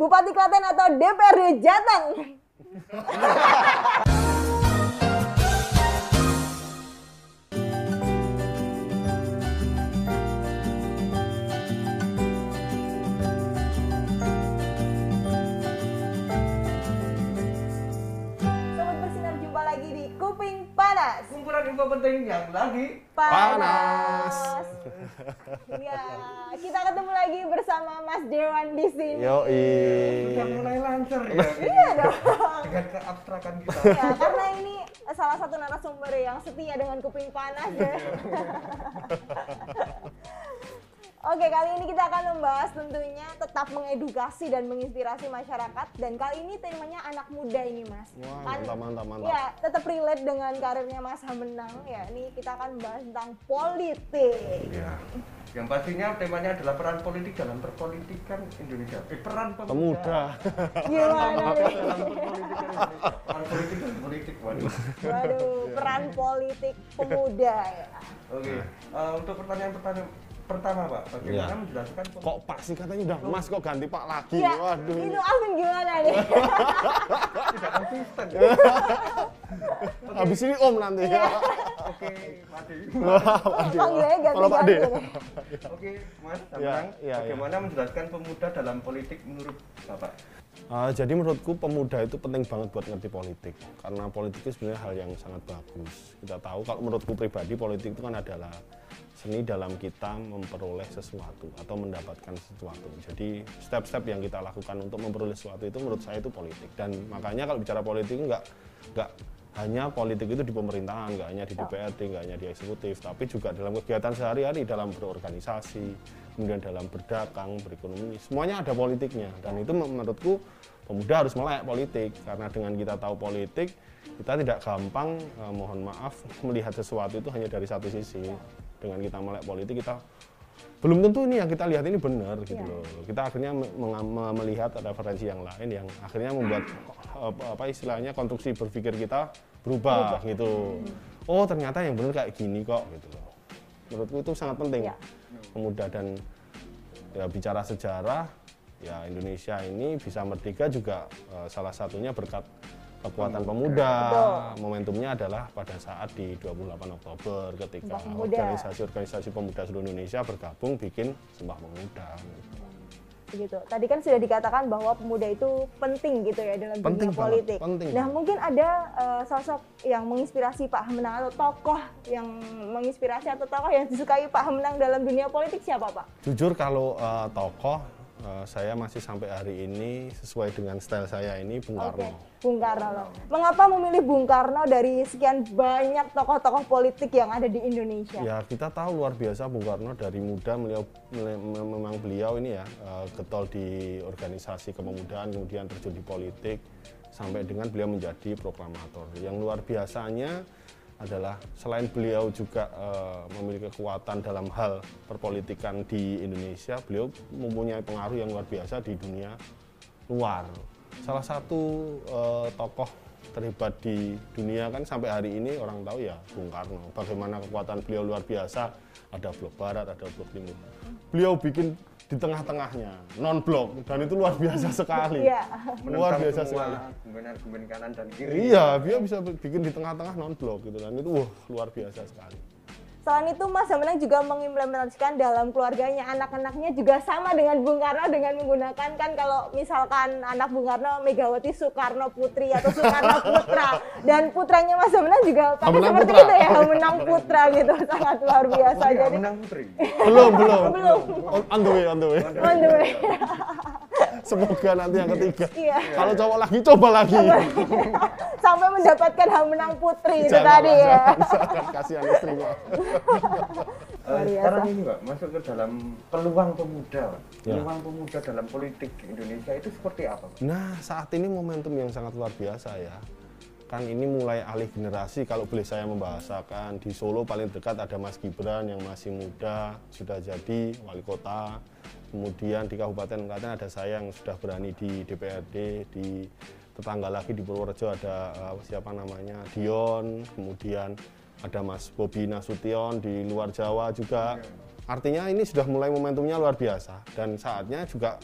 Bupati Klaten atau DPRD Jateng? Panas. Kumpulan info penting yang lagi Panas. Ya, kita ketemu lagi bersama Mas Dewan di sini. Yoi. sudah mulai lancar ya. Iya dong. Dengan keabstrakan kita. Ya, karena ini salah satu narasumber yang setia dengan kuping panas ya. Oke, kali ini kita akan membahas tentunya tetap mengedukasi dan menginspirasi masyarakat dan kali ini temanya anak muda ini, Mas. Wah, mantap, mantap, mantap. Ya, tetap relate dengan karirnya Mas Hamenang ya. Ini kita akan membahas tentang politik. Ya. Yang pastinya temanya adalah peran politik dalam perpolitikan Indonesia. Eh, peran Pemuda. Gimana nih? Peran politik dan politik, waduh. Waduh, peran politik pemuda ya. Oke, eh, untuk pertanyaan-pertanyaan pertama Pak, bagaimana Ya. menjelaskan pem- Kok Pak sih katanya udah Mas kok ganti Pak lagi? Ya, Waduh. itu Alvin gimana nih? tidak konsisten? Habis ini Om nanti. Iya. Oke, Madi. Panggilnya Kalau Pak ganti-ganti. De. Oke, Mas Ya, Samang, ya, bagaimana menjelaskan pemuda dalam politik menurut Bapak? Ah, jadi menurutku pemuda itu penting banget buat ngerti politik karena politik itu sebenarnya hal yang sangat bagus. Kita tahu kalau menurutku pribadi politik itu kan adalah seni dalam kita memperoleh sesuatu atau mendapatkan sesuatu. Jadi step-step yang kita lakukan untuk memperoleh sesuatu itu menurut saya itu politik dan makanya kalau bicara politik nggak nggak hanya politik itu di pemerintahan, nggak hanya di DPRD, nggak hanya di eksekutif, tapi juga dalam kegiatan sehari-hari, dalam berorganisasi, kemudian dalam berdagang, berekonomi, semuanya ada politiknya. Dan itu menurutku pemuda harus melek politik, karena dengan kita tahu politik, kita tidak gampang, eh, mohon maaf, melihat sesuatu itu hanya dari satu sisi. Dengan kita melek politik, kita belum tentu ini yang kita lihat ini benar gitu Iya. loh. Kita akhirnya melihat referensi yang lain yang akhirnya membuat apa, apa istilahnya konstruksi berpikir kita berubah, gitu. Oh ternyata yang benar kayak gini kok gitu loh. Menurutku itu sangat penting. Iya. Pemuda dan ya bicara sejarah ya Indonesia ini bisa merdeka juga eh, salah satunya berkat kekuatan pemuda. Betul. Momentumnya adalah pada saat di 28 Oktober ketika organisasi-organisasi pemuda seluruh Indonesia bergabung bikin Sumpah Pemuda. Begitu. Tadi kan sudah dikatakan bahwa pemuda itu penting gitu ya dalam Penting dunia banget, politik. penting. Nah, mungkin ada eh, sosok yang menginspirasi Pak Hamenang atau tokoh yang menginspirasi atau tokoh yang disukai Pak Hamenang dalam dunia politik siapa, Pak? Jujur kalau eh, tokoh eh, saya masih sampai hari ini sesuai dengan style saya ini Bung Karno. Bung Karno. loh. Mengapa memilih Bung Karno dari sekian banyak tokoh-tokoh politik yang ada di Indonesia? Ya kita tahu luar biasa Bung Karno dari muda beliau memang beliau ini ya eh, getol di organisasi kepemudaan kemudian terjun di politik sampai dengan beliau menjadi proklamator. Yang luar biasanya adalah selain beliau juga eh, memiliki kekuatan dalam hal perpolitikan di Indonesia, beliau mempunyai pengaruh yang luar biasa di dunia luar. Salah satu eh, tokoh terhebat di dunia kan sampai hari ini orang tahu ya Bung Karno. Bagaimana kekuatan beliau luar biasa. Ada blok barat, ada blok timur. Beliau bikin di tengah-tengahnya non blok dan itu luar biasa sekali. Iya. Luar biasa semua sekali. kanan dan kiri. Iya, dia bisa bikin di tengah-tengah non blok gitu dan itu wah luar biasa sekali. Selain itu, Mas Hamenang juga mengimplementasikan dalam keluarganya anak-anaknya juga sama dengan Bung Karno dengan menggunakan kan kalau misalkan anak Bung Karno Megawati Soekarno Putri atau Soekarno Putra dan putranya Mas Hamenang juga pakai seperti Putra. itu ya Hamenang Putra gitu sangat luar biasa Putri jadi menang putri. Belum, belum. Belum. On, on the way, on the way. on the way. Semoga nanti yang ketiga. Iya. Kalau cowok lagi coba lagi. sampai mendapatkan Hamenang Putri itu Jangan, tadi ya jangan, kasihan istrinya. Eh, Luar biasa. sekarang ini Mbak, masuk ke dalam peluang pemuda. Ya. Peluang pemuda dalam politik Indonesia itu seperti apa? Pak? Nah, saat ini momentum yang sangat luar biasa ya. Kan ini mulai alih generasi kalau boleh saya membahasakan. Di Solo paling dekat ada Mas Gibran yang masih muda, sudah jadi wali kota. Kemudian di Kabupaten Klaten ada saya yang sudah berani di DPRD, di tetangga lagi di Purworejo ada eh, siapa namanya Dion, kemudian ada Mas Bobi Nasution di luar Jawa juga. Artinya ini sudah mulai momentumnya luar biasa dan saatnya juga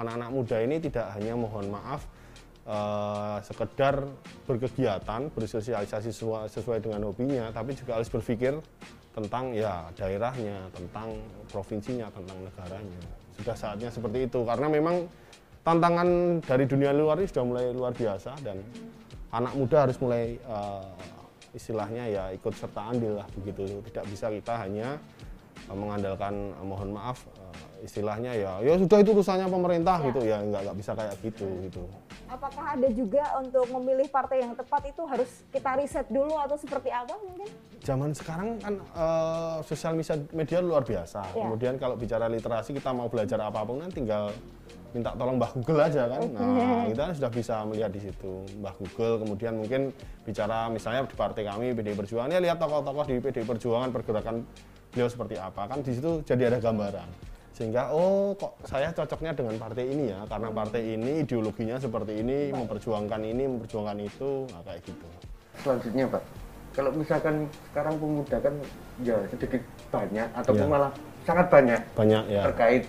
anak-anak muda ini tidak hanya mohon maaf eh, sekedar berkegiatan bersosialisasi sesuai, sesuai dengan hobinya tapi juga harus berpikir tentang ya daerahnya tentang provinsinya tentang negaranya. Sudah saatnya seperti itu karena memang tantangan dari dunia luar ini sudah mulai luar biasa dan anak muda harus mulai eh, istilahnya ya ikut serta andil lah begitu. Tidak bisa kita hanya eh, mengandalkan eh, mohon maaf eh, istilahnya ya ya sudah itu urusannya pemerintah Ya. gitu. Ya nggak nggak bisa kayak gitu gitu Apakah ada juga untuk memilih partai yang tepat itu harus kita riset dulu atau seperti apa mungkin? zaman sekarang kan eh, sosial media, media luar biasa. Ya. Kemudian kalau bicara literasi kita mau belajar apa pun kan tinggal minta tolong Mbah Google aja kan. Nah, kita kan sudah bisa melihat di situ Mbah Google. Kemudian mungkin bicara misalnya di partai kami PDI Perjuangan ya lihat tokoh-tokoh di PDI Perjuangan pergerakan beliau seperti apa kan di situ jadi ada gambaran. Sehingga oh kok saya cocoknya dengan partai ini ya karena partai ini ideologinya seperti ini, memperjuangkan ini, memperjuangkan itu, nah, kayak gitu. Selanjutnya Pak, kalau misalkan sekarang pemuda kan ya sedikit banyak ataupun Ya. malah sangat banyak Banyak ya. terkait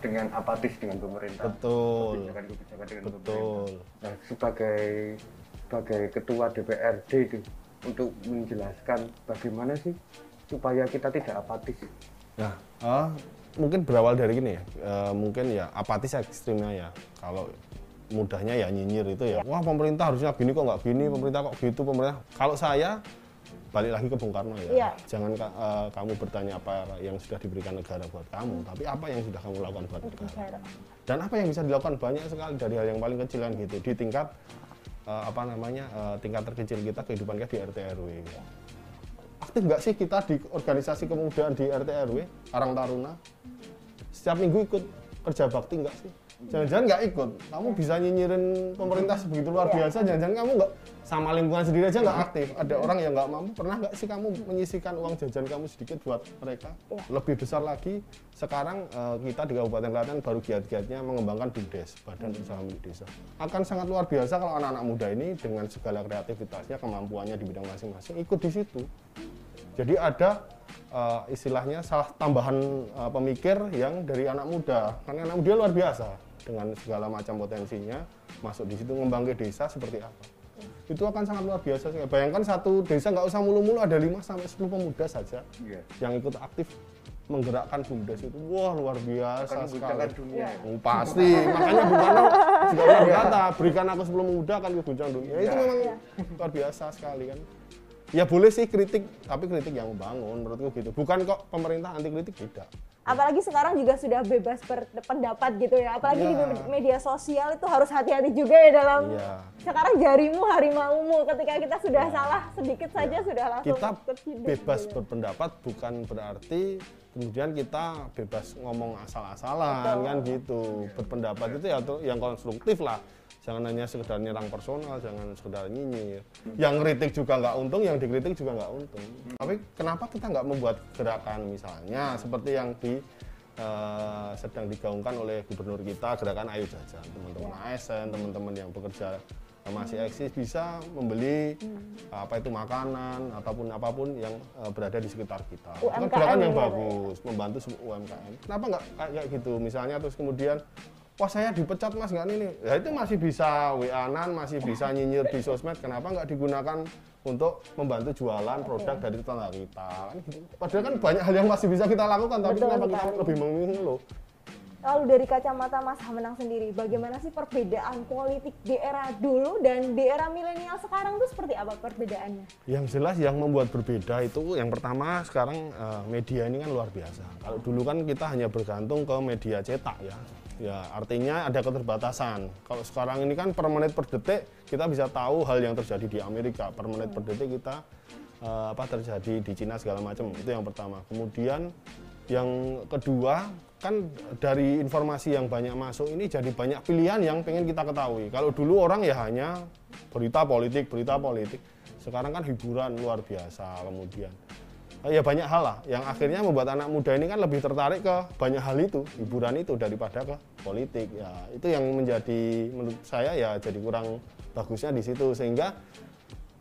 dengan apatis dengan pemerintah. Betul. Kebijakan-kebijakan dengan Betul. pemerintah. Nah, sebagai sebagai ketua DPRD itu untuk menjelaskan bagaimana sih supaya kita tidak apatis. Nah, eh, mungkin berawal dari gini ya, eh, mungkin ya apatis ekstrimnya ya. Kalau mudahnya ya nyinyir itu ya, wah pemerintah harusnya gini kok nggak gini, pemerintah kok gitu, pemerintah. Kalau saya balik lagi ke Bung Karno ya, Iya. jangan eh, kamu bertanya apa yang sudah diberikan negara buat kamu, tapi apa yang sudah kamu lakukan buat negara. Dan apa yang bisa dilakukan banyak sekali dari hal yang paling kecil kan gitu di tingkat eh, apa namanya eh, tingkat terkecil kita kehidupan kita di RT RW. Aktif nggak sih kita di organisasi kemudaan di RT RW Karang Taruna? Setiap minggu ikut kerja bakti nggak sih? Jangan-jangan nggak ikut. Kamu bisa nyinyirin pemerintah sebegitu luar biasa. Jangan-jangan kamu nggak sama lingkungan sendiri aja nggak aktif. Ada orang yang nggak mampu. Pernah nggak sih kamu menyisikan uang jajan kamu sedikit buat mereka? Lebih besar lagi sekarang eh, kita di Kabupaten Klaten baru giat-giatnya mengembangkan BUMDes, Badan Usaha Milik Desa. Akan sangat luar biasa kalau anak-anak muda ini dengan segala kreativitasnya, kemampuannya di bidang masing-masing ikut di situ. Jadi ada eh, istilahnya salah tambahan eh, pemikir yang dari anak muda. Karena anak muda luar biasa dengan segala macam potensinya masuk di situ ngembang ke desa seperti apa. Itu akan sangat luar biasa. Bayangkan satu desa nggak usah mulu-mulu ada 5 sampai 10 pemuda saja Iya. yang ikut aktif menggerakkan BUMDes itu. Wah, luar biasa Akan sekali. dunia. Oh, pasti. Makanya Bung Karno juga berkata, berikan aku 10 pemuda akan keguncang dunia. Itu Iya. memang luar biasa sekali kan. Ya boleh sih kritik, tapi kritik yang membangun menurutku gitu. Bukan kok pemerintah anti kritik tidak. Apalagi sekarang juga sudah bebas berpendapat gitu ya. Apalagi di Iya. med- media sosial itu harus hati-hati juga ya dalam Iya. sekarang jarimu harimaumu ketika kita sudah salah sedikit saja sudah langsung Kita terciduk bebas gitu. berpendapat bukan berarti kemudian kita bebas ngomong asal-asalan kan gitu. Berpendapat itu ya yang konstruktif lah. Jangan hanya sekedar nyerang personal, jangan sekedar nyinyir. Yang kritik juga nggak untung, yang dikritik juga nggak untung. Tapi kenapa kita nggak membuat gerakan? Misalnya seperti yang di eh, sedang digaungkan oleh gubernur kita gerakan Ayo Jajan. Teman-teman ASN teman-teman yang bekerja eh, masih eksis bisa membeli eh, apa itu makanan ataupun apa pun yang eh, berada di sekitar kita. Itu UMKM gerakan yang gitu ya. bagus membantu semua UMKM kenapa nggak kayak gitu? Misalnya terus kemudian Wah saya dipecat mas nggak nih, ya itu masih bisa WA-an, masih bisa nyinyir di sosmed. Kenapa nggak digunakan untuk membantu jualan produk dari tetangga kita? Kan gitu. Padahal kan banyak hal yang masih bisa kita lakukan, tapi Betul kenapa kita lebih mengeluh? Lalu dari kacamata Mas Hamenang sendiri, bagaimana sih perbedaan politik di era dulu dan di era milenial sekarang itu seperti apa perbedaannya? Yang jelas yang membuat berbeda itu yang pertama sekarang eh, media ini kan luar biasa. Kalau dulu kan kita hanya bergantung ke media cetak ya. Ya artinya ada keterbatasan. Kalau sekarang ini kan per menit per detik kita bisa tahu hal yang terjadi di Amerika. Per menit per detik kita eh, apa terjadi di Cina segala macam. Itu yang pertama. Kemudian yang kedua kan dari informasi yang banyak masuk ini jadi banyak pilihan yang pengen kita ketahui. Kalau dulu orang ya hanya berita politik, berita politik. Sekarang kan hiburan luar biasa kemudian. Eh, Ya banyak hal lah. Yang akhirnya membuat anak muda ini kan lebih tertarik ke banyak hal itu, hiburan itu daripada ke politik. Ya, itu yang menjadi menurut saya ya jadi kurang bagusnya di situ. Sehingga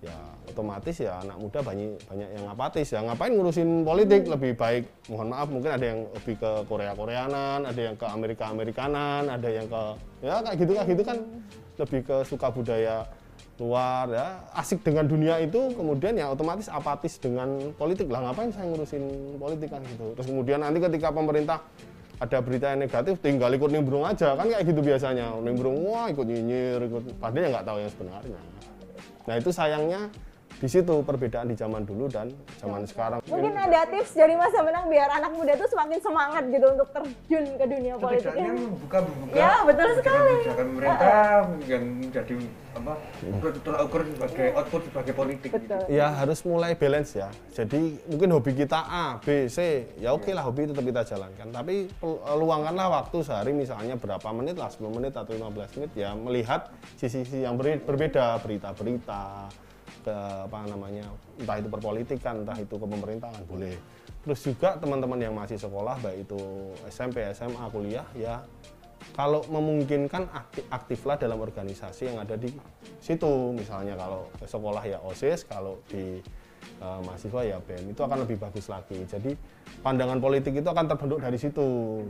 ya otomatis ya anak muda banyak banyak yang apatis. Ya ngapain ngurusin politik? Lebih baik mohon maaf mungkin ada yang lebih ke Korea Koreanan ada yang ke Amerika Amerikanan ada yang ke ya kayak gitu kayak gitu kan. Lebih ke suka budaya luar ya. Asik dengan dunia itu kemudian ya otomatis apatis dengan politik. Lah ngapain saya ngurusin politik kan gitu. Terus kemudian nanti ketika pemerintah ada berita yang negatif tinggal ikut nimbrung aja. Kan kayak gitu biasanya. Nimbrung wah ikut nyinyir ikut. Padahal ya nggak tahu yang sebenarnya. Nah itu sayangnya di situ perbedaan di zaman dulu dan zaman sekarang. Mungkin ada tips dari Mas Menang biar anak muda tuh semakin semangat gitu untuk terjun ke dunia politik. setidaknya membuka membuka Ya, betul sekali. kebijakan pemerintah yang menjadi apa tolak ukur sebagai output sebagai politik gitu. Ya harus mulai balance ya. Jadi mungkin hobi kita A B C ya oke lah hobi tetap kita jalankan. Tapi pel- luangkanlah waktu sehari misalnya berapa menit lah 10 menit atau 15 menit ya melihat sisi-sisi yang ber- berbeda berita-berita ke apa namanya entah itu perpolitikan entah itu ke pemerintahan boleh. Terus juga teman-teman yang masih sekolah baik itu SMP SMA kuliah ya kalau memungkinkan aktif, aktiflah dalam organisasi yang ada di situ. Misalnya kalau sekolah ya osis kalau di eh, mahasiswa ya bem itu akan lebih bagus lagi. Jadi pandangan politik itu akan terbentuk dari situ.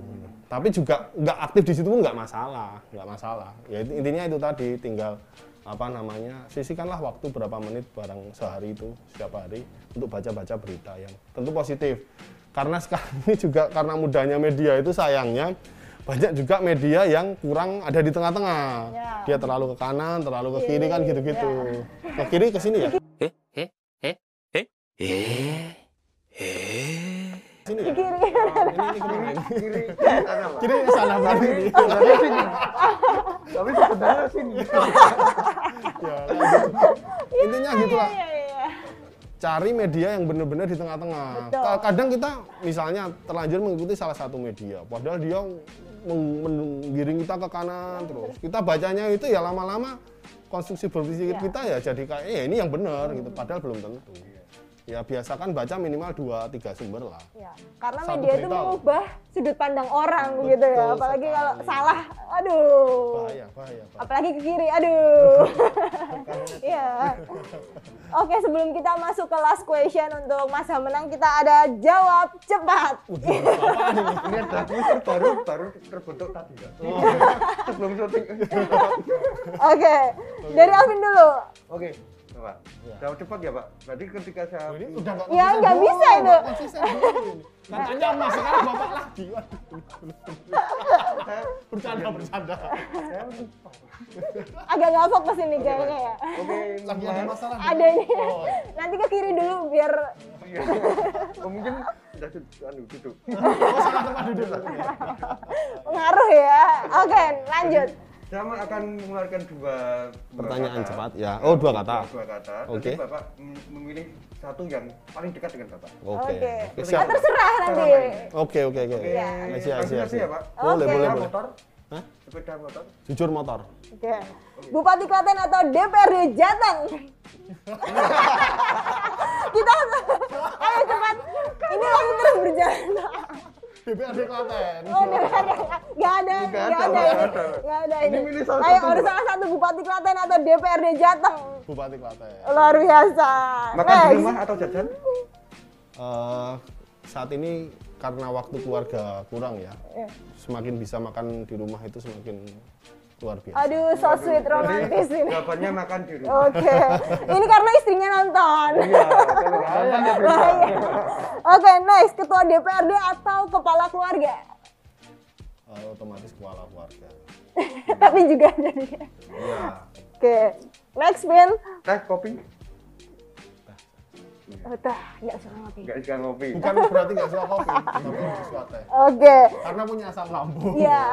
Tapi juga nggak aktif di situ pun nggak masalah nggak masalah. Ya intinya itu tadi tinggal apa namanya sisihkanlah waktu berapa menit barang sehari itu setiap hari untuk baca-baca berita yang tentu positif. Karena sekarang ini juga karena mudahnya media itu sayangnya banyak juga media yang kurang ada di tengah-tengah. Ya. dia terlalu ke kanan terlalu ke kiri kan gitu-gitu. Ke kiri ke sini ya? Eh eh eh eh eh eh sini ya Kiri. kiri kiri sana kiri sebenarnya sini tapi sebenarnya sini ya, intinya gitulah Iya, iya. cari media yang benar-benar di tengah-tengah. Kadang kita misalnya terlanjur mengikuti salah satu media, padahal dia meng- menggiring kita ke kanan terus. Kita bacanya itu ya lama-lama konstruksi berpikir Ya. kita ya jadi kayak eh ini yang benar gitu, padahal belum tentu. Ya biasakan baca minimal 2 3 sumber lah. Ya, karena Satu media itu mengubah sudut pandang orang Betul gitu ya. Apalagi sekali. kalau salah, aduh. Bahaya, bahaya, Pak. Apalagi ke kiri, aduh. Iya. Oke, sebelum kita masuk ke last question untuk Mas Menang, kita ada jawab cepat. Ini? ada kuis baru baru terbentuk tadi ya sebelum syuting Oke, dari Alvin dulu. oke Pak jawab cepat ya Pak berarti ketika saya Ini udah nggak Ya, nggak bisa itu. Katanya mas sekarang bapak lagi. Bercanda, bercanda. saya lupa Agak nggak fokus ini kayaknya ya. oke Lagi ada Mas. masalah. Ada ini. Oh, Nanti ke kiri dulu biar Iya. Oh, mungkin sudah duduk anu duduk oh, salah tempat duduk. pengaruh ya. Oke, lanjut. Saya akan mengeluarkan dua, dua Pertanyaan kata. cepat ya. Oh, dua kata. dua kata Oke. Nanti bapak mem- memilih satu yang paling dekat dengan bapak Oke. Oke. Oke, Ah, siap. terserah nanti. Oke, oke, oke. Oke, Iya. Asia, Asia, langsung Asia. aja ya, Pak. Boleh, Oke. boleh, boleh. motor Hah? sepeda motor Jujur motor. Oke. Bupati Klaten atau DPRD Jateng? Kita ayo cepat. Ini waktu terus berjalan. DPRD Klaten. Oh, DPRD. Gak ada, Nggak gak ada, ada nggak ini. ada. Gak ada Ini ini. milih salah Ayo satu, harus salah satu Bupati Klaten atau DPRD Jateng. Bupati Klaten. Luar biasa. makan di Next. rumah atau jajan Eh, saat ini karena waktu keluarga kurang ya, Iya. semakin bisa makan di rumah itu semakin luar biasa. Aduh, so sweet romantis ini. jawabannya makan di rumah Oke. Ini karena istrinya nonton. iya ya beda Bahaya. Oke, next. Ketua DPRD atau kepala keluarga? Eh, otomatis kepala keluarga. Tapi juga jadi. Iya. Oke. Next, Bin. teh kopi Udah, nggak suka ngopi. nggak suka ngopi Bukan berarti nggak suka kopi, tapi suka teh. Oke. Karena punya asam lambung. Iya.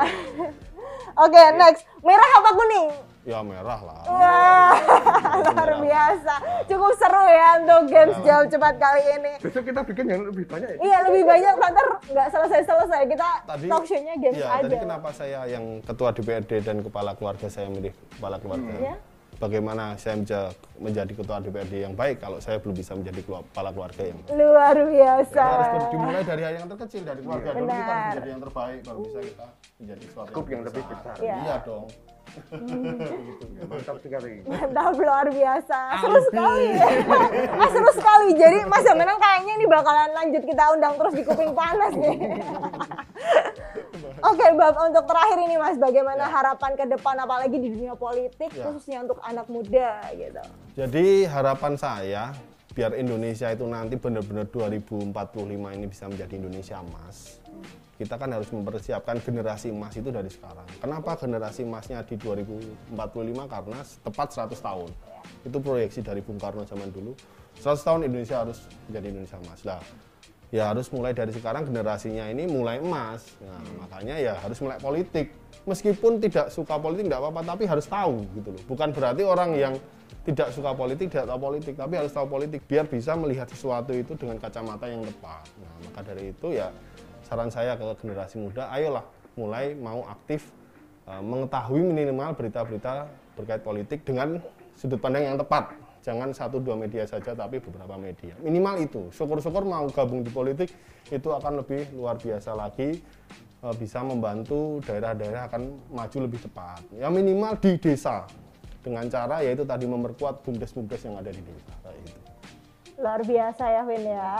Oke, next. Merah apa kuning? Ya merah lah. Wah, luar biasa. Cukup seru ya untuk games Iya. jawab cepat kali ini. besok kita bikin yang lebih banyak ya Iya, lebih banyak ntar nggak selesai-selesai. Kita Tadi talk show-nya games iya, aja. tadi kenapa saya yang ketua DPRD dan kepala keluarga saya milih kepala keluarga? Iya. Bagaimana saya menja- menjadi ketua DPRD yang baik kalau saya belum bisa menjadi kepala keluarga yang baik? Luar biasa. Harus ber- dimulai dari hal yang terkecil dari keluarga dulu kita harus Benar. menjadi yang terbaik baru bisa kita menjadi sesuatu Skup yang lebih besar. Iya. Iya dong. Ya, mantap sekali Mantap luar biasa. Seru sekali. ah, seru sekali. Jadi Mas Menang kayaknya ini bakalan lanjut kita undang terus di kuping panas nih. Oke, Bab, untuk terakhir ini Mas, bagaimana harapan ke depan apalagi di dunia politik Ya. khususnya untuk anak muda gitu. Jadi harapan saya biar Indonesia itu nanti benar-benar 2045 ini bisa menjadi Indonesia emas. Kita kan harus mempersiapkan generasi emas itu dari sekarang. Kenapa generasi emasnya di 2045? Karena tepat 100 tahun. Itu proyeksi dari Bung Karno zaman dulu. 100 tahun Indonesia harus menjadi Indonesia emas. Lah, ya harus mulai dari sekarang generasinya ini mulai emas. Nah, makanya ya harus melek politik. Meskipun tidak suka politik tidak apa-apa, tapi harus tahu gitu loh. Bukan berarti orang yang tidak suka politik tidak tahu politik, tapi harus tahu politik biar bisa melihat sesuatu itu dengan kacamata yang tepat. Nah, maka dari itu ya saran saya ke generasi muda, ayolah mulai mau aktif eh, mengetahui minimal berita-berita terkait politik dengan sudut pandang yang tepat. Jangan satu dua media saja, tapi beberapa media. Minimal itu. Syukur-syukur mau gabung di politik itu akan lebih luar biasa lagi, eh, bisa membantu daerah-daerah akan maju lebih cepat. Ya minimal di desa dengan cara yaitu tadi memperkuat bumdes-bumdes yang ada di desa. Gitu. Luar biasa ya, Vin ya.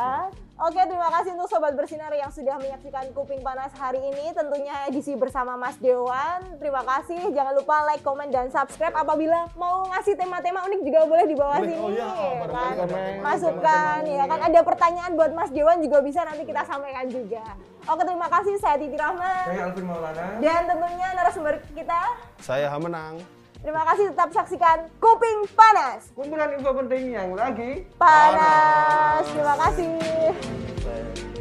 Oke, terima kasih untuk Sobat Bersinar yang sudah menyaksikan Kuping Panas hari ini. Tentunya edisi bersama Mas Dewan. Terima kasih. Jangan lupa like, komen, dan subscribe. Apabila mau ngasih tema-tema unik juga boleh di bawah Boleh. sini. Oh iya, kan? komen. Masukkan. Ya kan ada pertanyaan buat Mas Dewan juga bisa nanti kita sampaikan juga. Oke, terima kasih. Saya Titi Rahma. saya Alvin Maulana Dan tentunya narasumber kita. Saya Hamenang. Terima kasih tetap saksikan Kuping Panas. kumpulan info penting yang lagi Panas. Terima kasih. Saya-